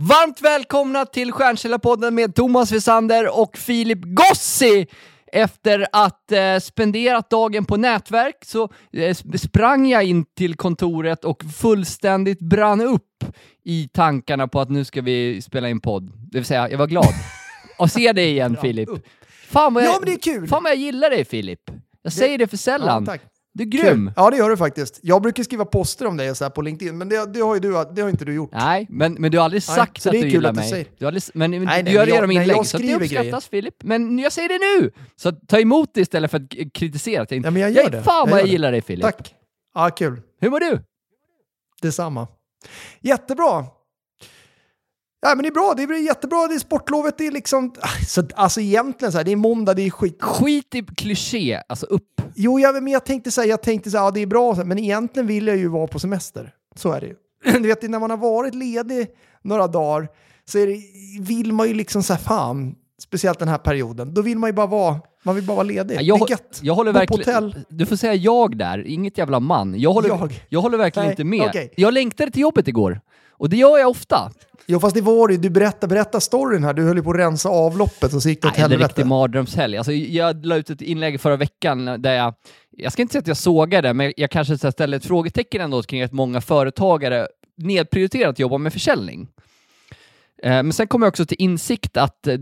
Varmt välkomna till Stjärnkällarpodden med Thomas Wisander och Filip Gossi! Efter att eh, spenderat dagen på nätverk så eh, sp- sprang jag in till kontoret och fullständigt brann upp i tankarna på att nu ska vi spela in podd. Det vill säga, jag var glad. Och se dig igen Filip. Fan vad jag, Ja, men det är kul. Fan vad jag gillar dig Filip. Jag säger det för sällan. Ja. Du är grym. Kul. Ja, det gör du faktiskt. Jag brukar skriva poster om dig så här på LinkedIn, men det, det, har ju du, det har inte du gjort. Nej, men, men du har aldrig Nej, sagt så att det är du kul gillar att du mig. säger. Du har aldrig, men, men nej, du gör det jag- genom nej, jag inlägg, så att det uppskattas grejer. Filip. Men jag säger det nu! Så ta emot det istället för att kritisera. Ja, men jag gör "Nej, det. Fan Jag vad jag det." gillar dig Filip. Tack. Ja, kul. Hur mår du? Detsamma. Jättebra. Ja, men det är bra. Det är jättebra. Det är sportlovet. Det är liksom... Så, alltså egentligen så här, det är måndag, det är skit. Skit i kliché, alltså upp. Jo, jag, men jag tänkte här, jag tänkte så här, ja, det är bra, men egentligen vill jag ju vara på semester. Så är det ju. Du vet, när man har varit ledig några dagar så det, vill man ju liksom så här, fan, speciellt den här perioden, då vill man ju bara vara, man vill bara vara ledig. Ja, Jag, det är gött. jag håller verkligen... Du får säga jag där, inget jävla man. Jag håller, jag. Jag. håller verkligen Nej, inte med. okej. Jag längtade till jobbet igår. Och det gör jag ofta. Jo, fast det var det ju. Du berättade berätta storyn här. Du höll ju på att rensa avloppet och så gick det åt Nej, det är helvete. riktig mardrömshelg. Alltså, jag la ut ett inlägg förra veckan där jag, jag ska inte säga att jag sågade, men jag kanske ställde ett frågetecken ändå kring att många företagare nedprioriterat att jobba med försäljning. Eh, men sen kom jag också till insikt att eh,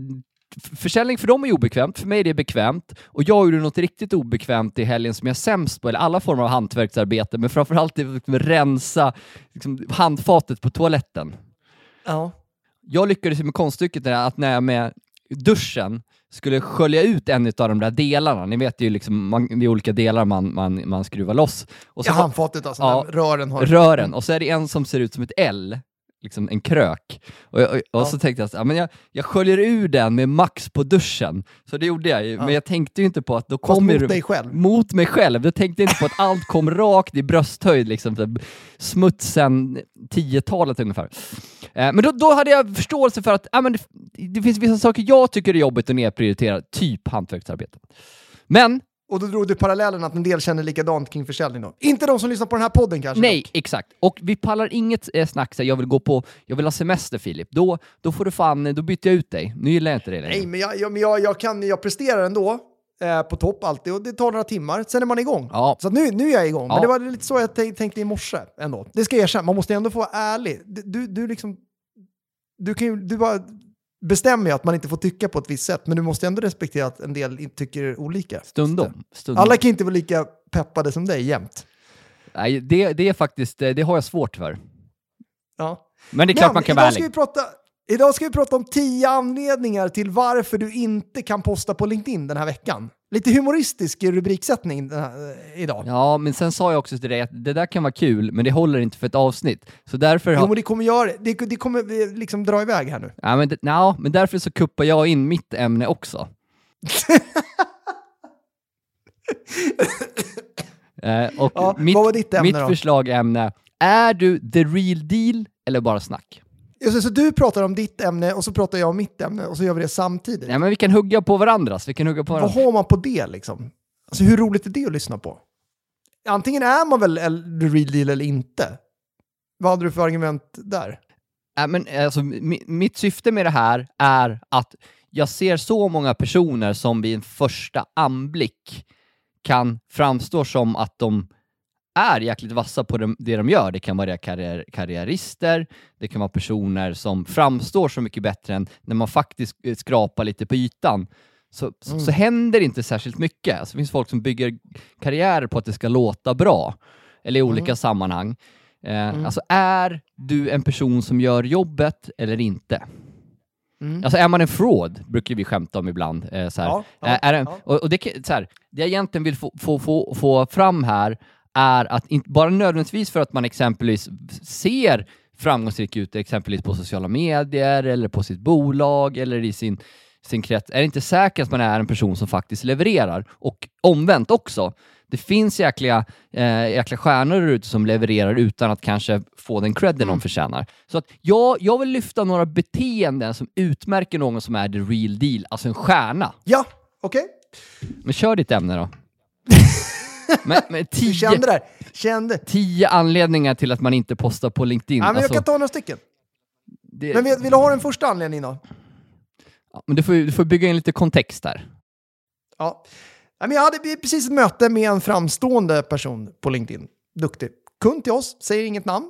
försäljning för dem är obekvämt, för mig är det bekvämt. Och jag gjorde något riktigt obekvämt i helgen som jag är sämst på, eller alla former av hantverksarbete, men framförallt det liksom rensa liksom, handfatet på toaletten. Ja. Jag lyckades med konststycket där att när jag med duschen skulle skölja ut en av de där delarna, ni vet ju liksom, man, det är olika delar man, man, man skruvar loss. Och Ja, har- handfatet alltså, Ja. rören har... rören, och så är det en som ser ut som ett L, liksom en krök. Och, jag, och, och Ja. så tänkte jag, så, ja, men jag, jag sköljer ur den med max på duschen. Så det gjorde jag ju, Ja. men jag tänkte ju inte på att då Fast kommer mot dig själv. mot mig själv. Jag tänkte inte på att allt kom rakt i brösthöjd, liksom, typ smutsen 10-talet ungefär. Eh, men då, då hade jag förståelse för att ja, men det, det finns vissa saker jag tycker är jobbigt att nedprioritera, typ hantverksarbete. Men Och då drog du parallellen att en del känner likadant kring försäljning då. Inte de som lyssnar på den här podden kanske? nej, dock. exakt. Och vi pallar inget eh, snack så jag vill gå på, jag vill ha semester Filip. Då, då får du fan, då byter jag ut dig. Nu gillar jag inte det längre. Nej, men jag, jag, jag, jag, kan, jag presterar ändå eh, på topp alltid och det tar några timmar, sen är man igång. Ja. Så nu, nu är jag igång. Ja. Men det var lite så jag tänk, tänkte i morse ändå. Det ska jag erkänna, man måste ändå få vara ärlig. Du, du, du liksom... Du kan ju, du bara bestämmer ju att man inte får tycka på ett visst sätt, men du måste ändå respektera att en del tycker olika. Stundom. Stundom. Alla kan inte vara lika peppade som dig jämt. Nej, det, det är faktiskt, eh, det har jag svårt för. Ja. Men det är klart Men man kan vara ärlig. vi prata, idag ska vi prata om tio anledningar till varför du inte kan posta på LinkedIn den här veckan. Lite humoristisk rubriksättning eh, idag. Ja, men sen sa jag också till dig att det där kan vara kul, men det håller inte för ett avsnitt. Så därför Jo, har... men det kommer göra det. Det, kommer eh, liksom dra iväg här nu. Ja, men, det, ja, men därför så kuppar jag in mitt ämne också. eh, och Ja, mitt, vad var ditt ämne mitt då? förslag ämne, är du the real deal eller bara snack? Det, Så du pratar om ditt ämne och så pratar jag om mitt ämne och så gör vi det samtidigt. Ja, men vi kan hugga på varandras, vi kan hugga på Vad varandra. har man på det liksom? Alltså hur roligt är det att lyssna på? Antingen är man väl the real deal eller inte. Vad hade du för argument där? Ja, men, alltså, mi, mitt syfte med det här är att jag ser så många personer som vid en första anblick kan framstå som att de är jäkligt vassa på det, det de gör. Det kan vara karriär, karriärister, det kan vara personer som framstår så mycket bättre än när man faktiskt eh, skrapar lite på ytan. Så, så, så händer inte särskilt mycket. Alltså, det finns folk som bygger karriär på att det ska låta bra, eller i olika sammanhang. Eh, Alltså, är du en person som gör jobbet eller inte? Alltså är man en fraud, brukar vi skämta om ibland. Eh, så här. Ja, ja, är det, ja. och, och det, kan- så här, det jag egentligen vill få, få, få, få fram här är att inte bara nödvändigtvis för att man exempelvis ser framgångsrik ut exempelvis på sociala medier eller på sitt bolag eller i sin, sin krets, är det inte säkert att man är en person som faktiskt levererar. Och omvänt också. Det finns jäkliga, eh, jäkla stjärnor ute som levererar utan att kanske få den credden de förtjänar. Så att jag, jag vill lyfta några beteenden som utmärker någon som är the real deal, alltså en stjärna. Ja, okej. Men kör ditt ämne då. men, men tio, kände det? Kände? tio anledningar till att man inte postar på LinkedIn. Ja, men jag Alltså, kan ta några stycken. det, Men vill, vill du ha den första anledningen då? ja, men du, får, du får bygga in lite kontext där. Ja. Nej, men jag hade precis ett möte med en framstående person på LinkedIn. Duktig. Kund till oss, säger inget namn.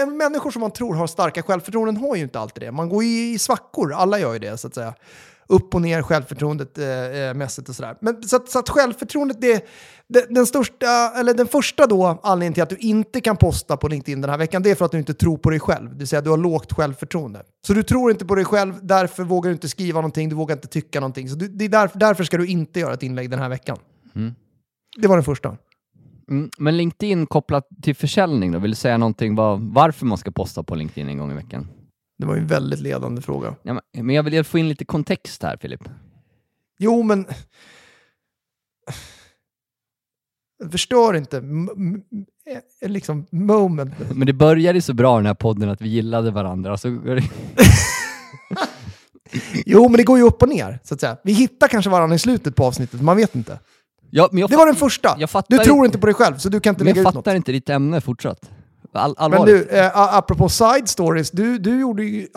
Eh, Människor som man tror har starka självförtroenden har ju inte alltid det. Man går ju i svackor, alla gör ju det så att säga. Upp och ner självförtroendet eh, eh, mässigt och sådär. Men så att, så att självförtroendet, det, det, den, största, eller den första då anledningen till att du inte kan posta på LinkedIn den här veckan, det är för att du inte tror på dig själv. Det vill säga du har lågt självförtroende. Så du tror inte på dig själv, därför vågar du inte skriva någonting, du vågar inte tycka någonting. Så du, det är därför, därför ska du inte göra ett inlägg den här veckan. Mm. Det var den första. Mm, men LinkedIn kopplat till försäljning då? Vill du säga någonting vad, varför man ska posta på LinkedIn en gång i veckan? Det var ju en väldigt ledande fråga. Ja, men, men jag vill få in lite kontext här, Filip. Jo, men... Förstör inte eh, liksom moment. Men det började så bra den här podden att vi gillade varandra. Så. Jo, men det går ju upp och ner, så att säga. Vi hittar kanske varandra i slutet på avsnittet, man vet inte. ja, men jag, Det var den första. jag Du tror inte- på dig själv, så du kan inte men lägga jag ut något. fattar inte ditt ämne fortsatt. All, Men allvarligt. du, eh, apropå side stories, du, du, gjorde ju,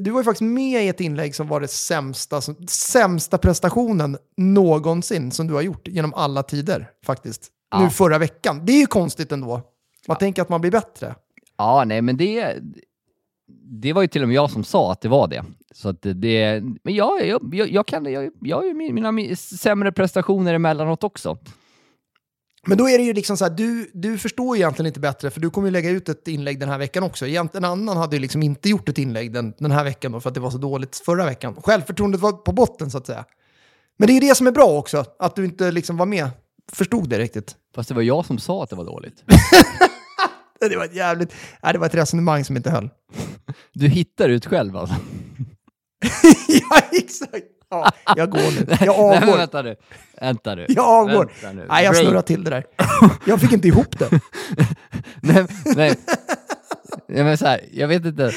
du var ju faktiskt med i ett inlägg som var det sämsta, sämsta prestationen någonsin som du har gjort genom alla tider, faktiskt. Ja. Nu förra veckan. Det är ju konstigt ändå. Man tänker att man blir bättre. Ja, nej, men det, det var ju till och med jag som sa att det var det. Så att det, men ja, jag, jag, jag kan jag, jag har ju min- mina mi- sämre prestationer emellanåt också. Men då är det ju liksom så här, du, du förstår ju egentligen inte bättre, för du kommer ju lägga ut ett inlägg den här veckan också. Egentligen en annan hade ju liksom inte gjort ett inlägg den, den här veckan då, för att det var så dåligt förra veckan. Självförtroendet var på botten så att säga. Men det är ju det som är bra också, att du inte liksom var med. Förstod det riktigt. Fast det var jag som sa att det var dåligt. Det var ett jävligt... Nej, det var ett resonemang som inte höll. Du hittar ut själv alltså. ja, exakt. Ja, jag går nu. Jag Nej, avgår. vänta nu. Vänta nu. Jag avgår. Nu. Nej, jag snurrar till det där. Jag fick inte ihop det. nej, nej. nej men så här, jag vet inte.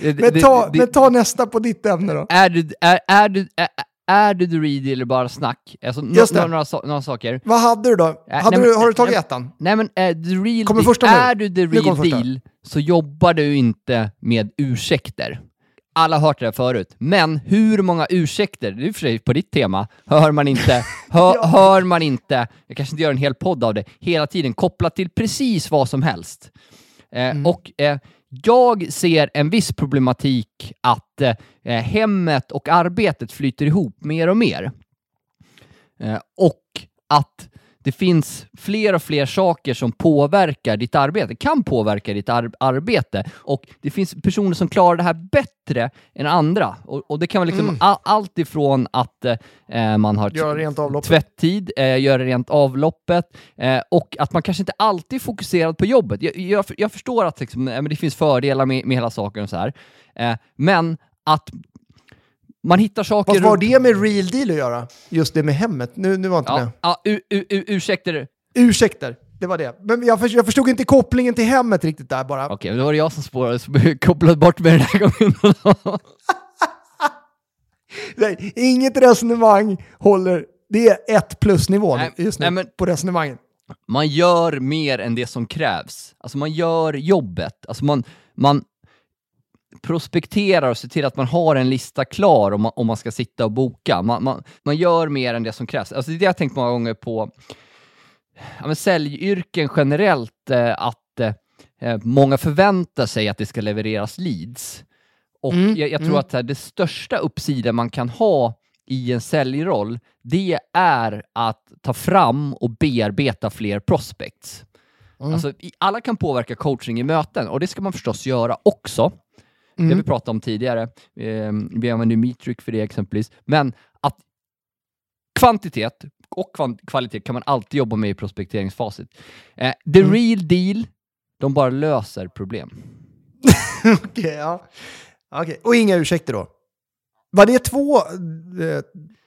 Det- Men ta, men ta nästa på ditt ämne då. Är du, är, är du, är, är du the read eller bara snack? Alltså, Just det. några, några, några saker. Vad hade du då? Hade nej, du, men- har du tagit nej, ettan? Nej men är the real Kommer deal, är du the real deal så jobbar du inte med ursäkter. Alla har hört det där förut, men hur många ursäkter, det är för sig på ditt tema, hör man inte, hör, Ja. hör man inte, jag kanske inte gör en hel podd av det, hela tiden kopplat till precis vad som helst. Eh, Mm. Och eh, jag ser en viss problematik att eh, hemmet och arbetet flyter ihop mer och mer. Eh, och att det finns fler och fler saker som påverkar ditt arbete, kan påverka ditt ar- arbete. Och det finns personer som klarar det här bättre än andra. Och, och det kan vara liksom Mm. allt ifrån att eh, man har Göra rent avloppet. tvätttid, eh, göra rent avloppet eh, och att man kanske inte alltid är fokuserad på jobbet. Jag, jag, jag förstår att liksom, eh, det finns fördelar med, med hela saken och så här. Eh, men att man hittar saker... Vad har det med real deal att göra? Just det med hemmet. Nu, nu var inte med. Ja, ja u, u, u, ursäkter. Ursäkter, det var det. Men jag, för, jag förstod inte kopplingen till hemmet riktigt där bara. Okej, då var det jag som spårade, så kopplade bort mig den här gången. Nej, inget resonemang håller. Det är ett plusnivå Nej, just nu nej, men- på resonemangen. man gör mer än det som krävs. Alltså man gör jobbet. Alltså man, man prospekterar och ser till att man har en lista klar om man, om man ska sitta och boka. Man, man, man gör mer än det som krävs. Alltså det är det jag tänkt många gånger på ja, men säljyrken generellt, eh, att eh, många förväntar sig att det ska levereras leads. Och Mm, jag, jag tror mm. att här, det största uppsidan man kan ha i en säljroll, det är att ta fram och bearbeta fler prospects. Mm. Alltså, alla kan påverka coaching i möten och det ska man förstås göra också. Det har Mm. vi pratat om tidigare. Eh, vi använder Metric för det exempelvis. Men att kvantitet och kvan- kvalitet kan man alltid jobba med i prospekteringsfaset. Eh, the Mm. real deal, de bara löser problem. Okej, ja. Okej, Och inga ursäkter då? Var det två eh,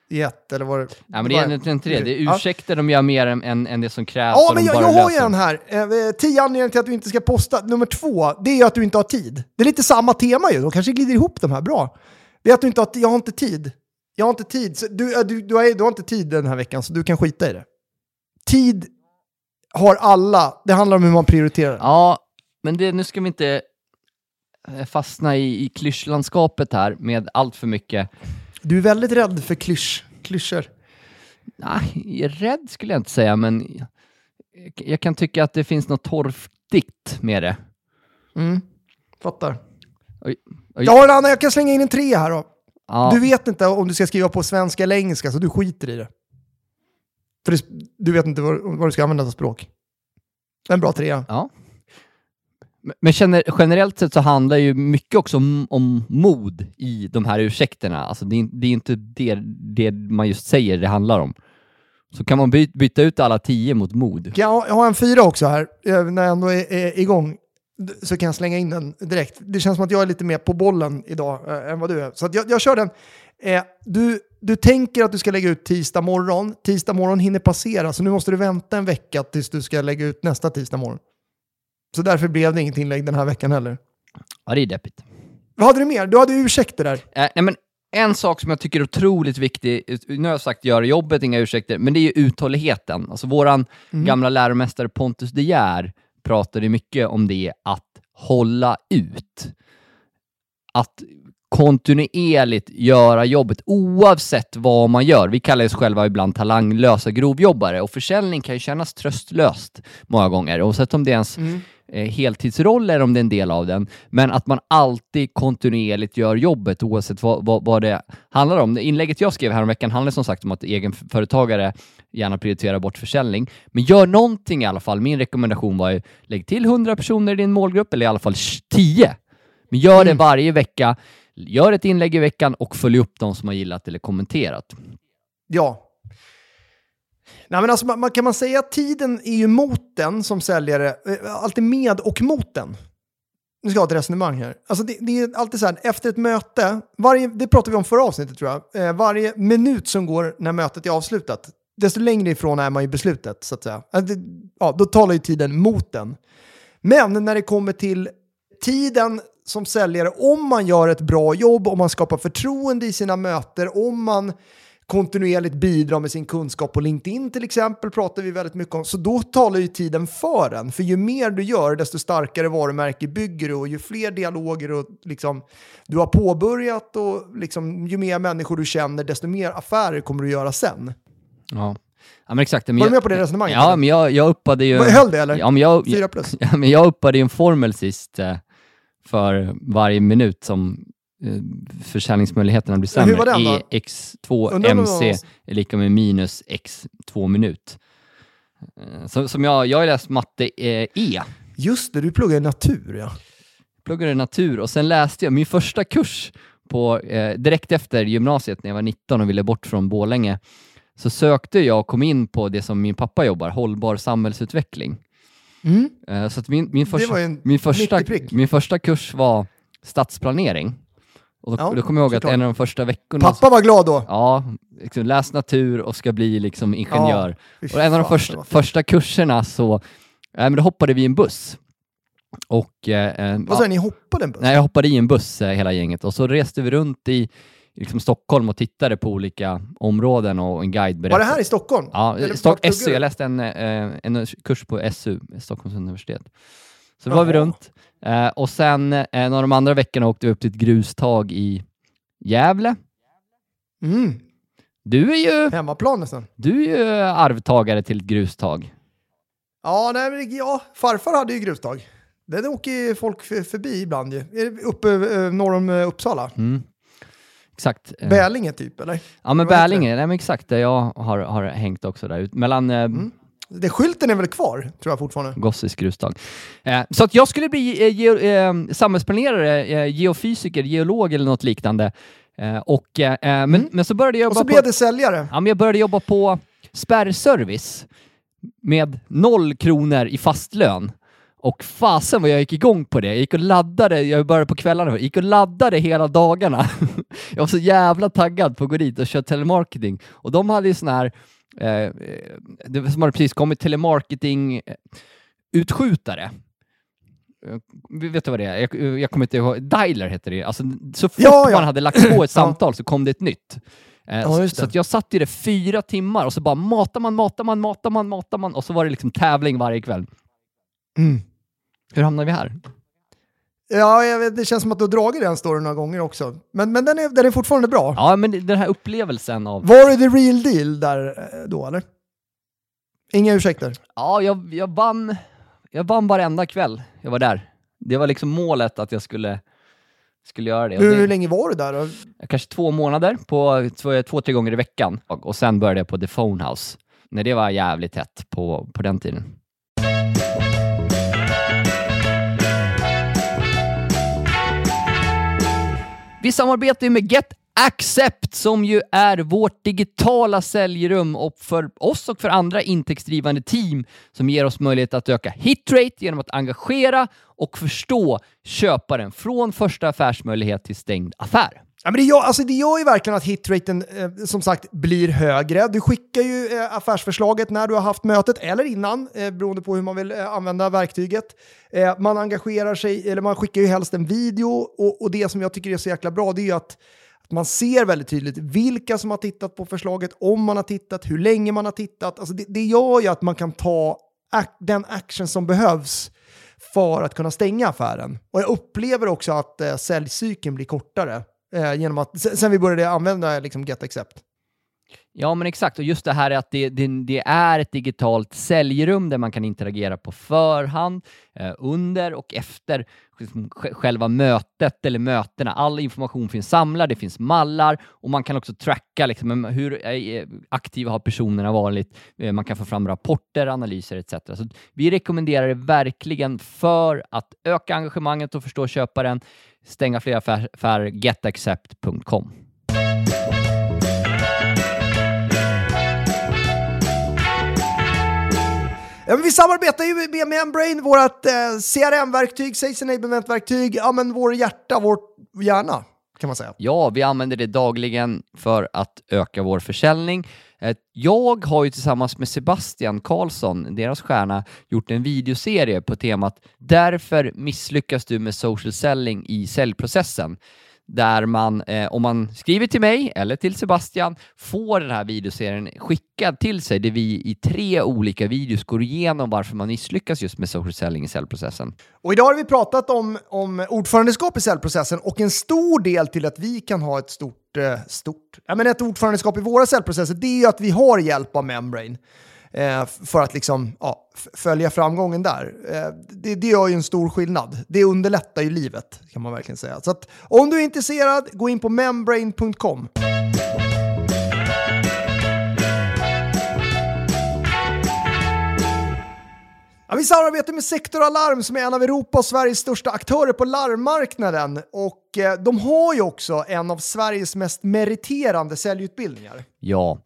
i ett eller var det? Nej, men det är inte det. Det är Ja. ursäkter de gör mer än, än, än det som krävs. Ja, men jag, jag har ju löser. en här. Eh, tio anledningar till att du inte ska posta. Nummer två, det är ju att du inte har tid. Det är lite samma tema ju, de kanske glider ihop de här bra. Det är att du inte har, jag har inte tid. Jag har inte tid. Så du, eh, du, du, har, du har inte tid den här veckan, så du kan skita i det. Tid har alla. Det handlar om hur man prioriterar. Ja, men det, nu ska vi inte eh, fastna i, i klyschlandskapet här med allt för mycket. Du är väldigt rädd för klysch, klyschor. Nej, rädd skulle jag inte säga, men jag, kan tycka att det finns något torftigt med det. Mm. Fattar. Oj, oj. Jag har en annan, jag kan slänga in en tre här då. Ja, Du vet inte om du ska skriva på svenska eller engelska, så du skiter i det. För du vet inte vad, vad du ska använda för språk. En bra trea. ja. Men- generellt sett så handlar ju mycket också om, om mod i de här ursäkterna. Alltså det, är, det är inte det, det man just säger det handlar om. Så kan man by, byta ut alla tio mot mod. Kan Jag, har en fyra också här, eh, när jag ändå är, är igång. Så kan jag slänga in den direkt. Det känns som att jag är lite mer på bollen idag äh, än vad du är. Så att jag, jag kör den. Eh, du, du tänker att du ska lägga ut tisdag morgon. Tisdag morgon hinner passera, så nu måste du vänta en vecka tills du ska lägga ut nästa tisdag morgon. Så därför blev det inget inlägg den här veckan heller. Ja, det är deppigt. Vad hade du mer? Du hade ursäkter där. Eh, nej, men en sak som jag tycker är otroligt viktig, nu har jag sagt gör jobbet, inga ursäkter, men det är ju uthålligheten. Alltså våran gamla läromästare Pontus De Geer pratade mycket om det, att hålla ut. Att kontinuerligt göra jobbet oavsett vad man gör. Vi kallar oss själva ibland talanglösa grovjobbare och försäljning kan ju kännas tröstlöst många gånger, oavsett om det är ens eh, heltidsroll eller om det är en del av den. Men att man alltid kontinuerligt gör jobbet oavsett vad, vad, vad det handlar om. Inlägget jag skrev häromveckan handlar som sagt om att egenföretagare gärna prioriterar bort försäljning. Men gör någonting i alla fall. Min rekommendation var ju lägg till 100 personer i din målgrupp, eller i alla fall 10. Men gör det varje vecka. Gör ett inlägg i veckan och följ upp de som har gillat eller kommenterat. Ja. Nej, men alltså, man, man- kan man säga att tiden är ju mot den som säljare, eh, alltid med och mot den. Nu ska jag ha ett resonemang här. Alltså det, det är alltid så här, efter ett möte, varje, det pratade vi om förra avsnittet tror jag, eh, varje minut som går när mötet är avslutat, desto längre ifrån är man ju beslutet så att säga. Alltså, det, ja, då talar ju tiden mot den. Men när det kommer till tiden som säljare, om man gör ett bra jobb, om man skapar förtroende i sina möten, om man kontinuerligt bidrar med sin kunskap på LinkedIn till exempel, pratar vi väldigt mycket om, så då talar ju tiden för en. För ju mer du gör, desto starkare varumärke bygger du och ju fler dialoger och liksom, du har påbörjat och liksom, ju mer människor du känner, desto mer affärer kommer du göra sen. Ja, ja men exakt. Men Var du jag- med på det resonemanget, Ja, eller? men jag, jag uppade ju... Höll det eller? Ja, men jag, Fyra plus? Ja, men jag uppade ju en formel sist eh, för varje minut som försäljningsmöjligheterna blir Ja, hur sämre. var den då? E X2 Undrar om det MC var- är lika med minus X2 minut. Eh, Så, som jag, jag har läst matte eh, E, Just det, du pluggar natur ja. pluggade natur och sen läste jag min första kurs på, eh, direkt efter gymnasiet när jag var 19 och ville bort från Borlänge. Så sökte jag och kom in på det som min pappa jobbar, hållbar samhällsutveckling. Mm. Eh, Så min, min, första, min, första, min första kurs var stadsplanering. Och då, Ja, då kommer jag ihåg att såklart. en av de första veckorna... Pappa var glad då. Ja, liksom, läs natur och ska bli liksom ingenjör. Fy och en av de första, första kurserna så, äh, men då hoppade vi i en buss. Och... Eh, eh, Vad sa du, ni hoppade en buss? Nej, jag hoppade i en buss eh, hela gänget och så reste vi runt i, i liksom Stockholm och tittade på olika områden och en guide Var berättade. det här i Stockholm? Ja, Eller SU. Jag läste en, eh, en kurs på SU, Stockholms universitet. Så då var vi runt. Eh, och sen eh, en av de andra veckorna åkte vi upp till ett grustag i Gävle. Mm. Du är ju, Hemmaplan nästan. du är ju arvtagare till ett grustag. Ja, nej, ja, farfar hade ju grustag. Den åker ju folk förbi ibland ju. Det Uppe eh, norr om eh, Uppsala. Mm. Exakt. Eh, Bälinge typ, eller? ja, men Bälinge, nej men exakt, där jag har, har hängt också där. Mellan eh, Det, skylten är väl kvar, tror jag fortfarande. Gosses grustag. Eh, så att jag skulle bli eh, geo, eh, samhällsplanerare, eh, geofysiker, geolog eller något liknande. Eh, och, eh, men, men så började jag Mm. Och jobba så på... blev det säljare. Ja, men jag började jobba på spärrservice med noll kronor i fast lön. Och fasen vad jag gick igång på det. Jag gick och laddade, jag började på kvällarna, jag gick och laddade hela dagarna. jag var så jävla taggad på att gå dit och köra telemarketing. Och de hade ju sån här, eh, det som hade precis kommit, telemarketing-utskjutare. Eh, Vet du vad det är? Jag, jag kommer inte ihåg. Dialer heter det. Alltså, så fort Ja, ja. man hade lagt på ett samtal så kom det ett nytt. Eh, Ja, så jag satt i det fyra timmar och så bara matar man, matar man, matar man, matar man och så var det liksom tävling varje kväll. Mm. Hur hamnade vi här? Ja, jag vet, det känns som att du har dragit den storyn några gånger också. Men, men den, är, den är fortfarande bra. Ja, men den här upplevelsen av... Var det the real deal där eh, då, eller? Inga ursäkter? Ja, jag, jag vann. Jag vann varenda kväll jag var där. Det var liksom målet att jag skulle, skulle göra det. Hur, hur det länge var du där då? kanske två månader, på två, två, tre gånger i veckan. Och, och sen började jag på The Phone House. När det var jävligt tätt på, på den tiden. Vi samarbetar ju med Get Accept som ju är vårt digitala säljrum och för oss och för andra intäktsdrivande team som ger oss möjlighet att öka hitrate genom att engagera och förstå köparen från första affärsmöjlighet till stängd affär. Ja, men det, gör, alltså det gör ju verkligen att hitraten eh, som sagt blir högre. Du skickar ju eh, affärsförslaget när du har haft mötet eller innan, eh, beroende på hur man vill eh, använda verktyget. Eh, man engagerar sig, eller man skickar ju helst en video och, och det som jag tycker är så jäkla bra det är ju att att man ser väldigt tydligt vilka som har tittat på förslaget, om man har tittat, hur länge man har tittat. Alltså det, det gör ju att man kan ta ac- den action som behövs för att kunna stänga affären. Och jag upplever också att eh, säljcykeln blir kortare eh, genom att, sen, sen vi började använda liksom, Get Accept. Ja, men exakt. Och just det här är att det, det, det är ett digitalt säljrum där man kan interagera på förhand, eh, under och efter liksom, själva mötet eller mötena. All information finns samlad, det finns mallar och man kan också tracka liksom, hur eh, aktiva har personerna varit. Eh, man kan få fram rapporter, analyser etc. Så vi rekommenderar det verkligen för att öka engagemanget och förstå köparen. Stänga fler affär- affärer, getaccept.com. Ja, men vi samarbetar ju med Membrane, vårt eh, CRM-verktyg, Sales Enablement-verktyg, ja men vår hjärta, vår hjärna kan man säga. Ja, vi använder det dagligen för att öka vår försäljning. Eh, jag har ju tillsammans med Sebastian Karlsson, deras stjärna, gjort en videoserie på temat “Därför misslyckas du med social selling i säljprocessen” där man, eh, om man skriver till mig eller till Sebastian, får den här videoserien skickad till sig där vi i tre olika videos går igenom varför man misslyckas just med social selling i säljprocessen. Och idag har vi pratat om, om ordförandeskap i säljprocessen och en stor del till att vi kan ha ett stort, eh, stort, ja men ett ordförandeskap i våra säljprocesser, det är ju att vi har hjälp av Membrane. Eh, för att liksom, ja, följa framgången där. Eh, det, det gör ju en stor skillnad. Det underlättar ju livet, kan man verkligen säga. Så att, om du är intresserad, gå in på membrane.com. Ja, vi samarbetar med Sektor Alarm som är en av Europas och Sveriges största aktörer på larmmarknaden. Och eh, de har ju också en av Sveriges mest meriterande säljutbildningar. Ja,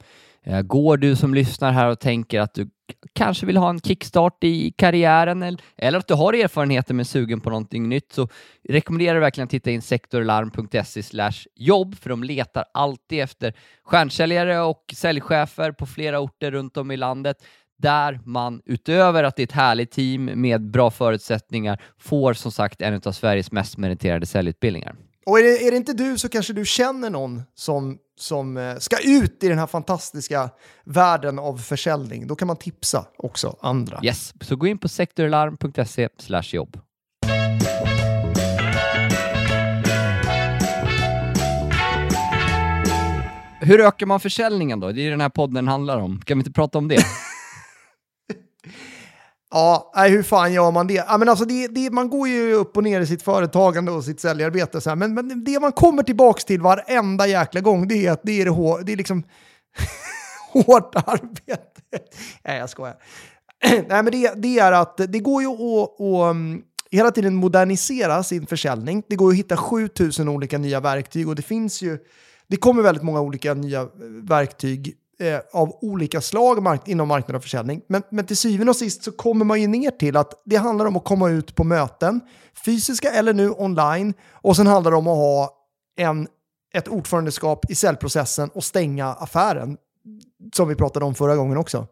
Eh, går du som lyssnar här och tänker att du kanske vill ha en kickstart i karriären eller, eller att du har erfarenheter men är sugen på någonting nytt så rekommenderar jag verkligen att titta in sektorlarm.se jobb för de letar alltid efter stjärnsäljare och säljchefer på flera orter runt om i landet där man utöver att det är ett härligt team med bra förutsättningar får som sagt en av Sveriges mest meriterade säljutbildningar. Och är det, är det inte du så kanske du känner någon som, som eh, ska ut i den här fantastiska världen av försäljning. Då kan man tipsa också andra. Yes, så gå in på sektorlarm.se jobb. Hur ökar man försäljningen då? Det är ju den här podden handlar om. Kan vi inte prata om det? Ja, nej, hur fan gör man det? Ja, men alltså det, det? Man går ju upp och ner i sitt företagande och sitt säljarbete. Så här. Men, men det man kommer tillbaka till varenda jäkla gång, det är att det är, det hår, det är liksom hårt arbete. Nej, jag skojar. Nej, men det, det är att det går ju att, att hela tiden modernisera sin försäljning. Det går ju att hitta 7000 olika nya verktyg och det finns ju det kommer väldigt många olika nya verktyg eh, av olika slag mark inom marknad och försäljning. Men, men till syvende och sist så kommer man ju ner till att det handlar om att komma ut på möten, fysiska eller nu online, och sen handlar det om att ha en, ett ordförandeskap i säljprocessen och stänga affären, som vi pratade om förra gången också.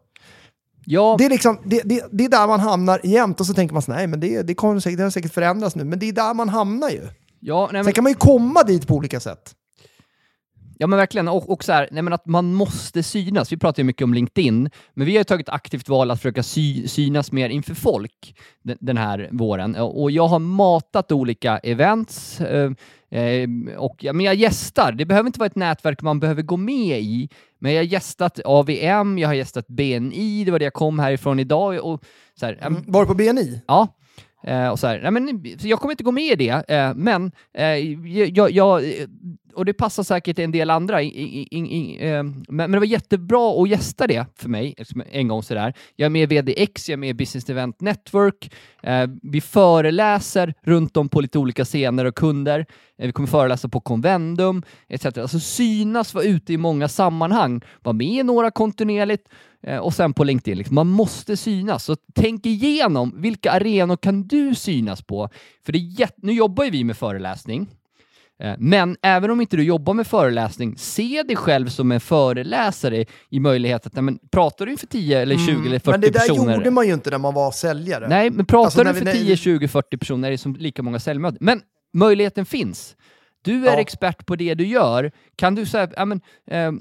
Ja, Det är, liksom, det, det, det är där man hamnar jämt och så tänker man så nej men det, det, kommer säkert, det har säkert förändrats nu, men det är där man hamnar ju. ja, nej, men, Sen kan man ju komma dit på olika sätt. Ja men verkligen. Och, och så här, nej, men att man måste synas. Vi pratar ju mycket om LinkedIn, men vi har ju tagit aktivt val att försöka sy, synas mer inför folk den, den här våren. Och jag har matat olika events eh, eh, och ja, men jag gästar. Det behöver inte vara ett nätverk man behöver gå med i, men jag har gästat AVM, jag har gästat BNI, det var det jag kom härifrån idag. Och så här, men- Var på BNI? Ja. Eh, och så här, nej men, jag kommer inte gå med i det, eh, men eh, jag, jag, och det passar säkert en del andra, i, i, i, i, eh, men, men det var jättebra att gästa det för mig en gång sådär. Jag är med i VDX, jag är med i Business Event Network, eh, vi föreläser runt om på lite olika scener och kunder, eh, vi kommer föreläsa på Convendum etc. Alltså synas, vara ute i många sammanhang, vara med i några kontinuerligt eh, och sen på LinkedIn. Liksom. Man måste synas. Så tänk igenom vilka arenor kan du synas på? För det är jätt- nu jobbar ju vi med föreläsning. Eh, Men även om inte du jobbar med föreläsning, se dig själv som en föreläsare i möjlighet att, nej, men, pratar du inför 10 eller 20 eller 40 Mm. Men det där personer? gjorde man ju inte när man var säljare. Nej, men pratar Alltså, du vi- för när- 10, 20, 40 personer är det som lika många säljmöten. Men möjligheten finns. Du är Ja. expert på det du gör. Kan du säga, ja men, eh,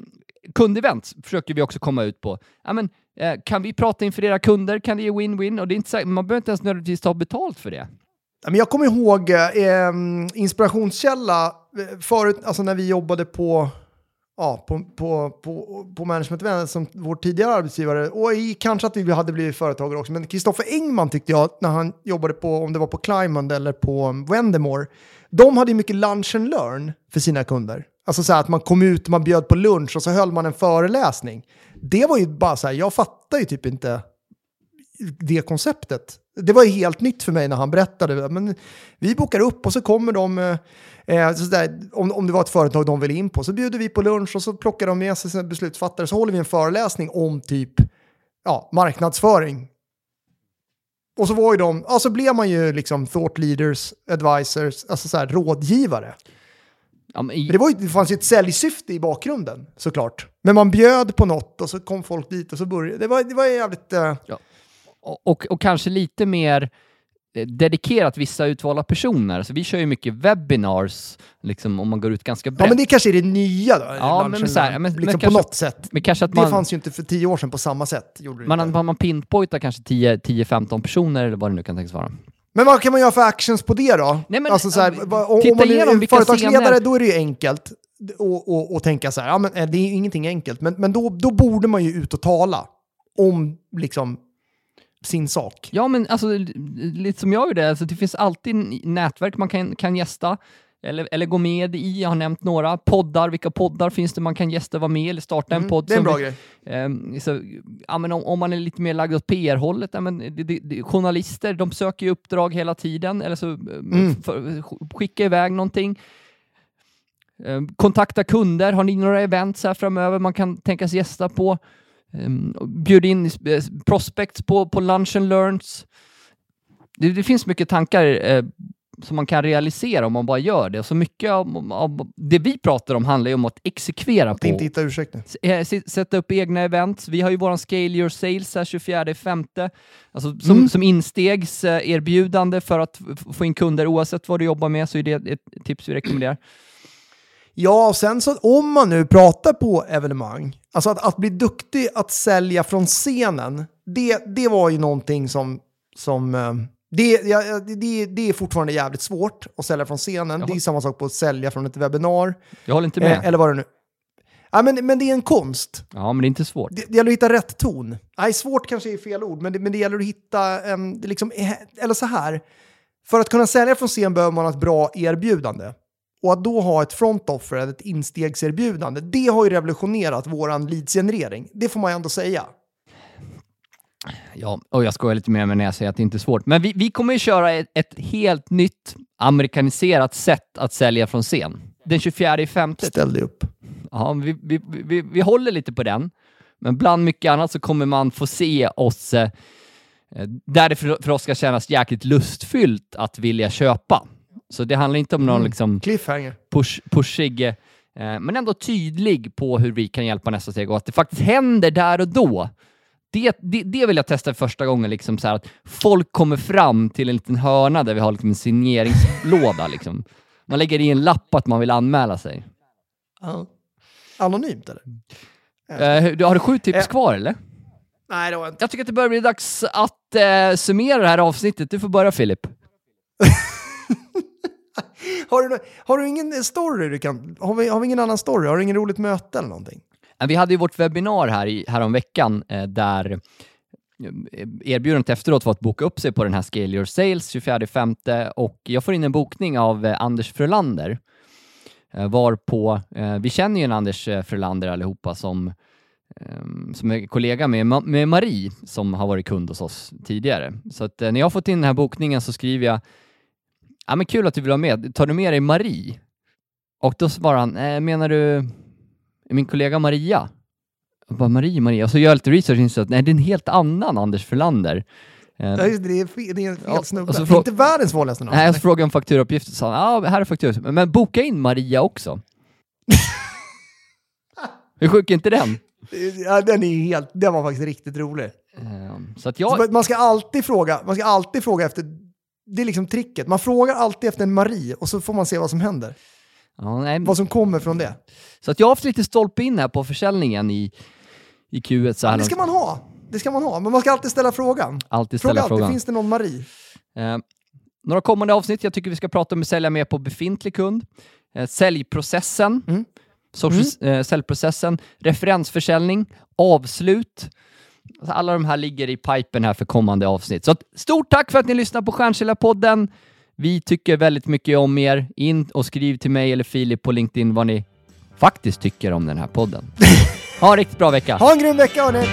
kundevent försöker vi också komma ut på. Ja, men, eh, kan vi prata inför era kunder? Kan det ge win-win? Och det är inte man behöver inte ens nödvändigtvis ta betalt för det. Jag kommer ihåg eh, inspirationskälla eh, förut, alltså när vi jobbade på, ja, på, på, på, på Management som vår tidigare arbetsgivare och i, kanske att vi hade blivit företagare också, men Kristoffer Engman tyckte jag när han jobbade på, om det var på Climond eller på Wendemore, de hade ju mycket lunch and learn för sina kunder. Alltså så här att man kom ut, man bjöd på lunch och så höll man en föreläsning. Det var ju bara så här, jag fattar ju typ inte det konceptet. Det var helt nytt för mig när han berättade. Men vi bokar upp och så kommer de, eh, eh, så där, om, om det var ett företag de ville in på, så bjuder vi på lunch och så plockar de med sig sina beslutsfattare så håller vi en föreläsning om typ ja, marknadsföring. Och så var ju de, ja så blev man ju liksom thought leaders, advisors, alltså så här rådgivare. Ja, men det, var ju, det fanns ju ett säljsyfte i bakgrunden såklart. Men man bjöd på något och så kom folk dit och så började det. var, det var jävligt... Eh, och, och, och kanske lite mer eh, dedikerat vissa utvalda personer. Så vi kör ju mycket webinars, liksom, om man går ut ganska brett. Ja, men det kanske är det nya då. Ja, men så här, men- liksom men på kanske- något sätt. Men kanske att Det man, fanns ju inte för tio år sedan på samma sätt. Gjorde det man, inte. man, man pinpointar kanske 10 10-15 personer eller vad det nu kan tänkas vara. Men vad kan man göra för actions på det då? Nej, men, alltså så här, vad- om, man är företagsledare scener- då är det ju enkelt att tänka så här, ja, men, eh, det är ingenting enkelt, men, men då, då borde man ju ut och tala om liksom sin sak. Ja, men alltså lite som jag gjorde, alltså, det finns alltid nätverk man kan, kan gästa eller, eller gå med i. Jag har nämnt några poddar. Vilka poddar finns det man kan gästa, vara med eller starta en Mm, podd? det är en bra vi- grej. Ehm, så, ja, men om, om man är lite mer lagd åt PR-hållet, ja, men det, det, det, journalister, de söker ju uppdrag hela tiden, eller så mm. för, skicka iväg någonting. Ehm, kontakta kunder, har ni några events här framöver man kan tänkas gästa på? Um, bjud in eh, prospects på, på lunch and learns. Det, det finns mycket tankar eh, som man kan realisera om man bara gör det. Så mycket av, av det vi pratar om handlar ju om att exekvera Att på. inte hitta ursäkter. S- eh, sätta upp egna events. Vi har ju våran Scale Your Sales här 24 femte. Alltså som, Mm. som instegs eh, erbjudande för att få in kunder oavsett vad du jobbar med så är det ett tips vi rekommenderar. Ja, och sen så om man nu pratar på evenemang, alltså att, att bli duktig att sälja från scenen, det, det var ju någonting som, som eh, det, ja, det, det, är fortfarande jävligt svårt att sälja från scenen. Det är samma sak på att sälja från ett webbinar. Jag håller inte med. Eh, eller vad det nu ja, men, men det är en konst. Ja, men det är inte svårt. Det, det gäller att hitta rätt ton. Nej, svårt kanske är fel ord, men det, men det gäller att hitta en... Liksom, eh, eller så här. För att kunna sälja från scen behöver man ha ett bra erbjudande. Och att då ha ett front offer, eller ett instegserbjudande, det har ju revolutionerat våran leadsgenerering. Det får man ju ändå säga. Ja, och jag skojar lite mer med när jag säger att det inte är svårt. Men vi, vi kommer ju köra ett, ett helt nytt amerikaniserat sätt att sälja från scen. Den 24 i femte. Ställ dig upp. Ja, vi, vi, vi, vi håller lite på den. Men bland mycket annat så kommer man få se oss eh, där det för, för oss ska kännas jäkligt lustfyllt att vilja köpa. Så det handlar inte om någon liksom Cliffhanger. push, pushig, eh, men ändå tydlig på hur vi kan hjälpa nästa steg och att det faktiskt händer där och då. Det, det, det vill jag testa första gången, liksom så att folk kommer fram till en liten hörna där vi har liksom en signeringslåda. Liksom. Man lägger i en lapp att man vill anmäla sig. Ja. Anonymt eller? Hur- har du sju tips Eh. kvar eller? Nej, det var inte. Jag tycker att det börjar bli dags att eh, summera det här avsnittet. Du får börja Filip. Har du, har du ingen story du kan... Har vi, har vi ingen annan story? Har du ingen roligt möte eller någonting? Vi hade ju vårt webbinar här i, häromveckan eh, där eh, erbjudandet efteråt var att boka upp sig på den här Scale Your Sales 24.5 och jag får in en bokning av eh, Anders Frölander. Eh, varpå, eh, vi känner ju en Anders eh, Frölander allihopa som, eh, som är kollega med, med Marie som har varit kund hos oss tidigare. Så att eh, när jag har fått in den här bokningen så skriver jag Ja men kul att du vill vara med. Tar du med dig Marie? Och då svarar han, eh, menar du min kollega Maria? Jag bara, Marie, Maria. Och så gör jag lite research och inser att nej, det är en helt annan Anders Frölander. Eh, Ja, just det, det är fel, det är fel Ja, snubbe. så frå- inte världens vanligaste namn. Nej, jag frågade om fakturauppgifter och sa ja, här är fakturauppgifter. Men, boka in Maria också. Hur sjuk är inte den? Ja, den, är helt, den var faktiskt riktigt rolig. Eh, Så att jag, Man ska alltid fråga, man ska alltid fråga efter, det är liksom tricket. Man frågar alltid efter en Marie och så får man se vad som händer. ja, nej, Vad som kommer från det. så att jag har haft lite stolpe in här på försäljningen i, i Q1 så här Det ska man ha. Det ska man ha. Men man ska alltid ställa frågan. Alltid Fråga ställa alltid, frågan. finns det någon Marie? Eh, några kommande avsnitt jag tycker vi ska prata om är sälja mer på befintlig kund, eh, säljprocessen, Mm. social, eh, säljprocessen, referensförsäljning, avslut. Alltså alla de här ligger i pipen här för kommande avsnitt. Så stort tack för att ni lyssnar på Stjärnkillar-podden. Vi tycker väldigt mycket om er. In och skriv till mig eller Filip på LinkedIn vad ni faktiskt tycker om den här podden. Ha en riktigt bra vecka! Ha en grym vecka hörni!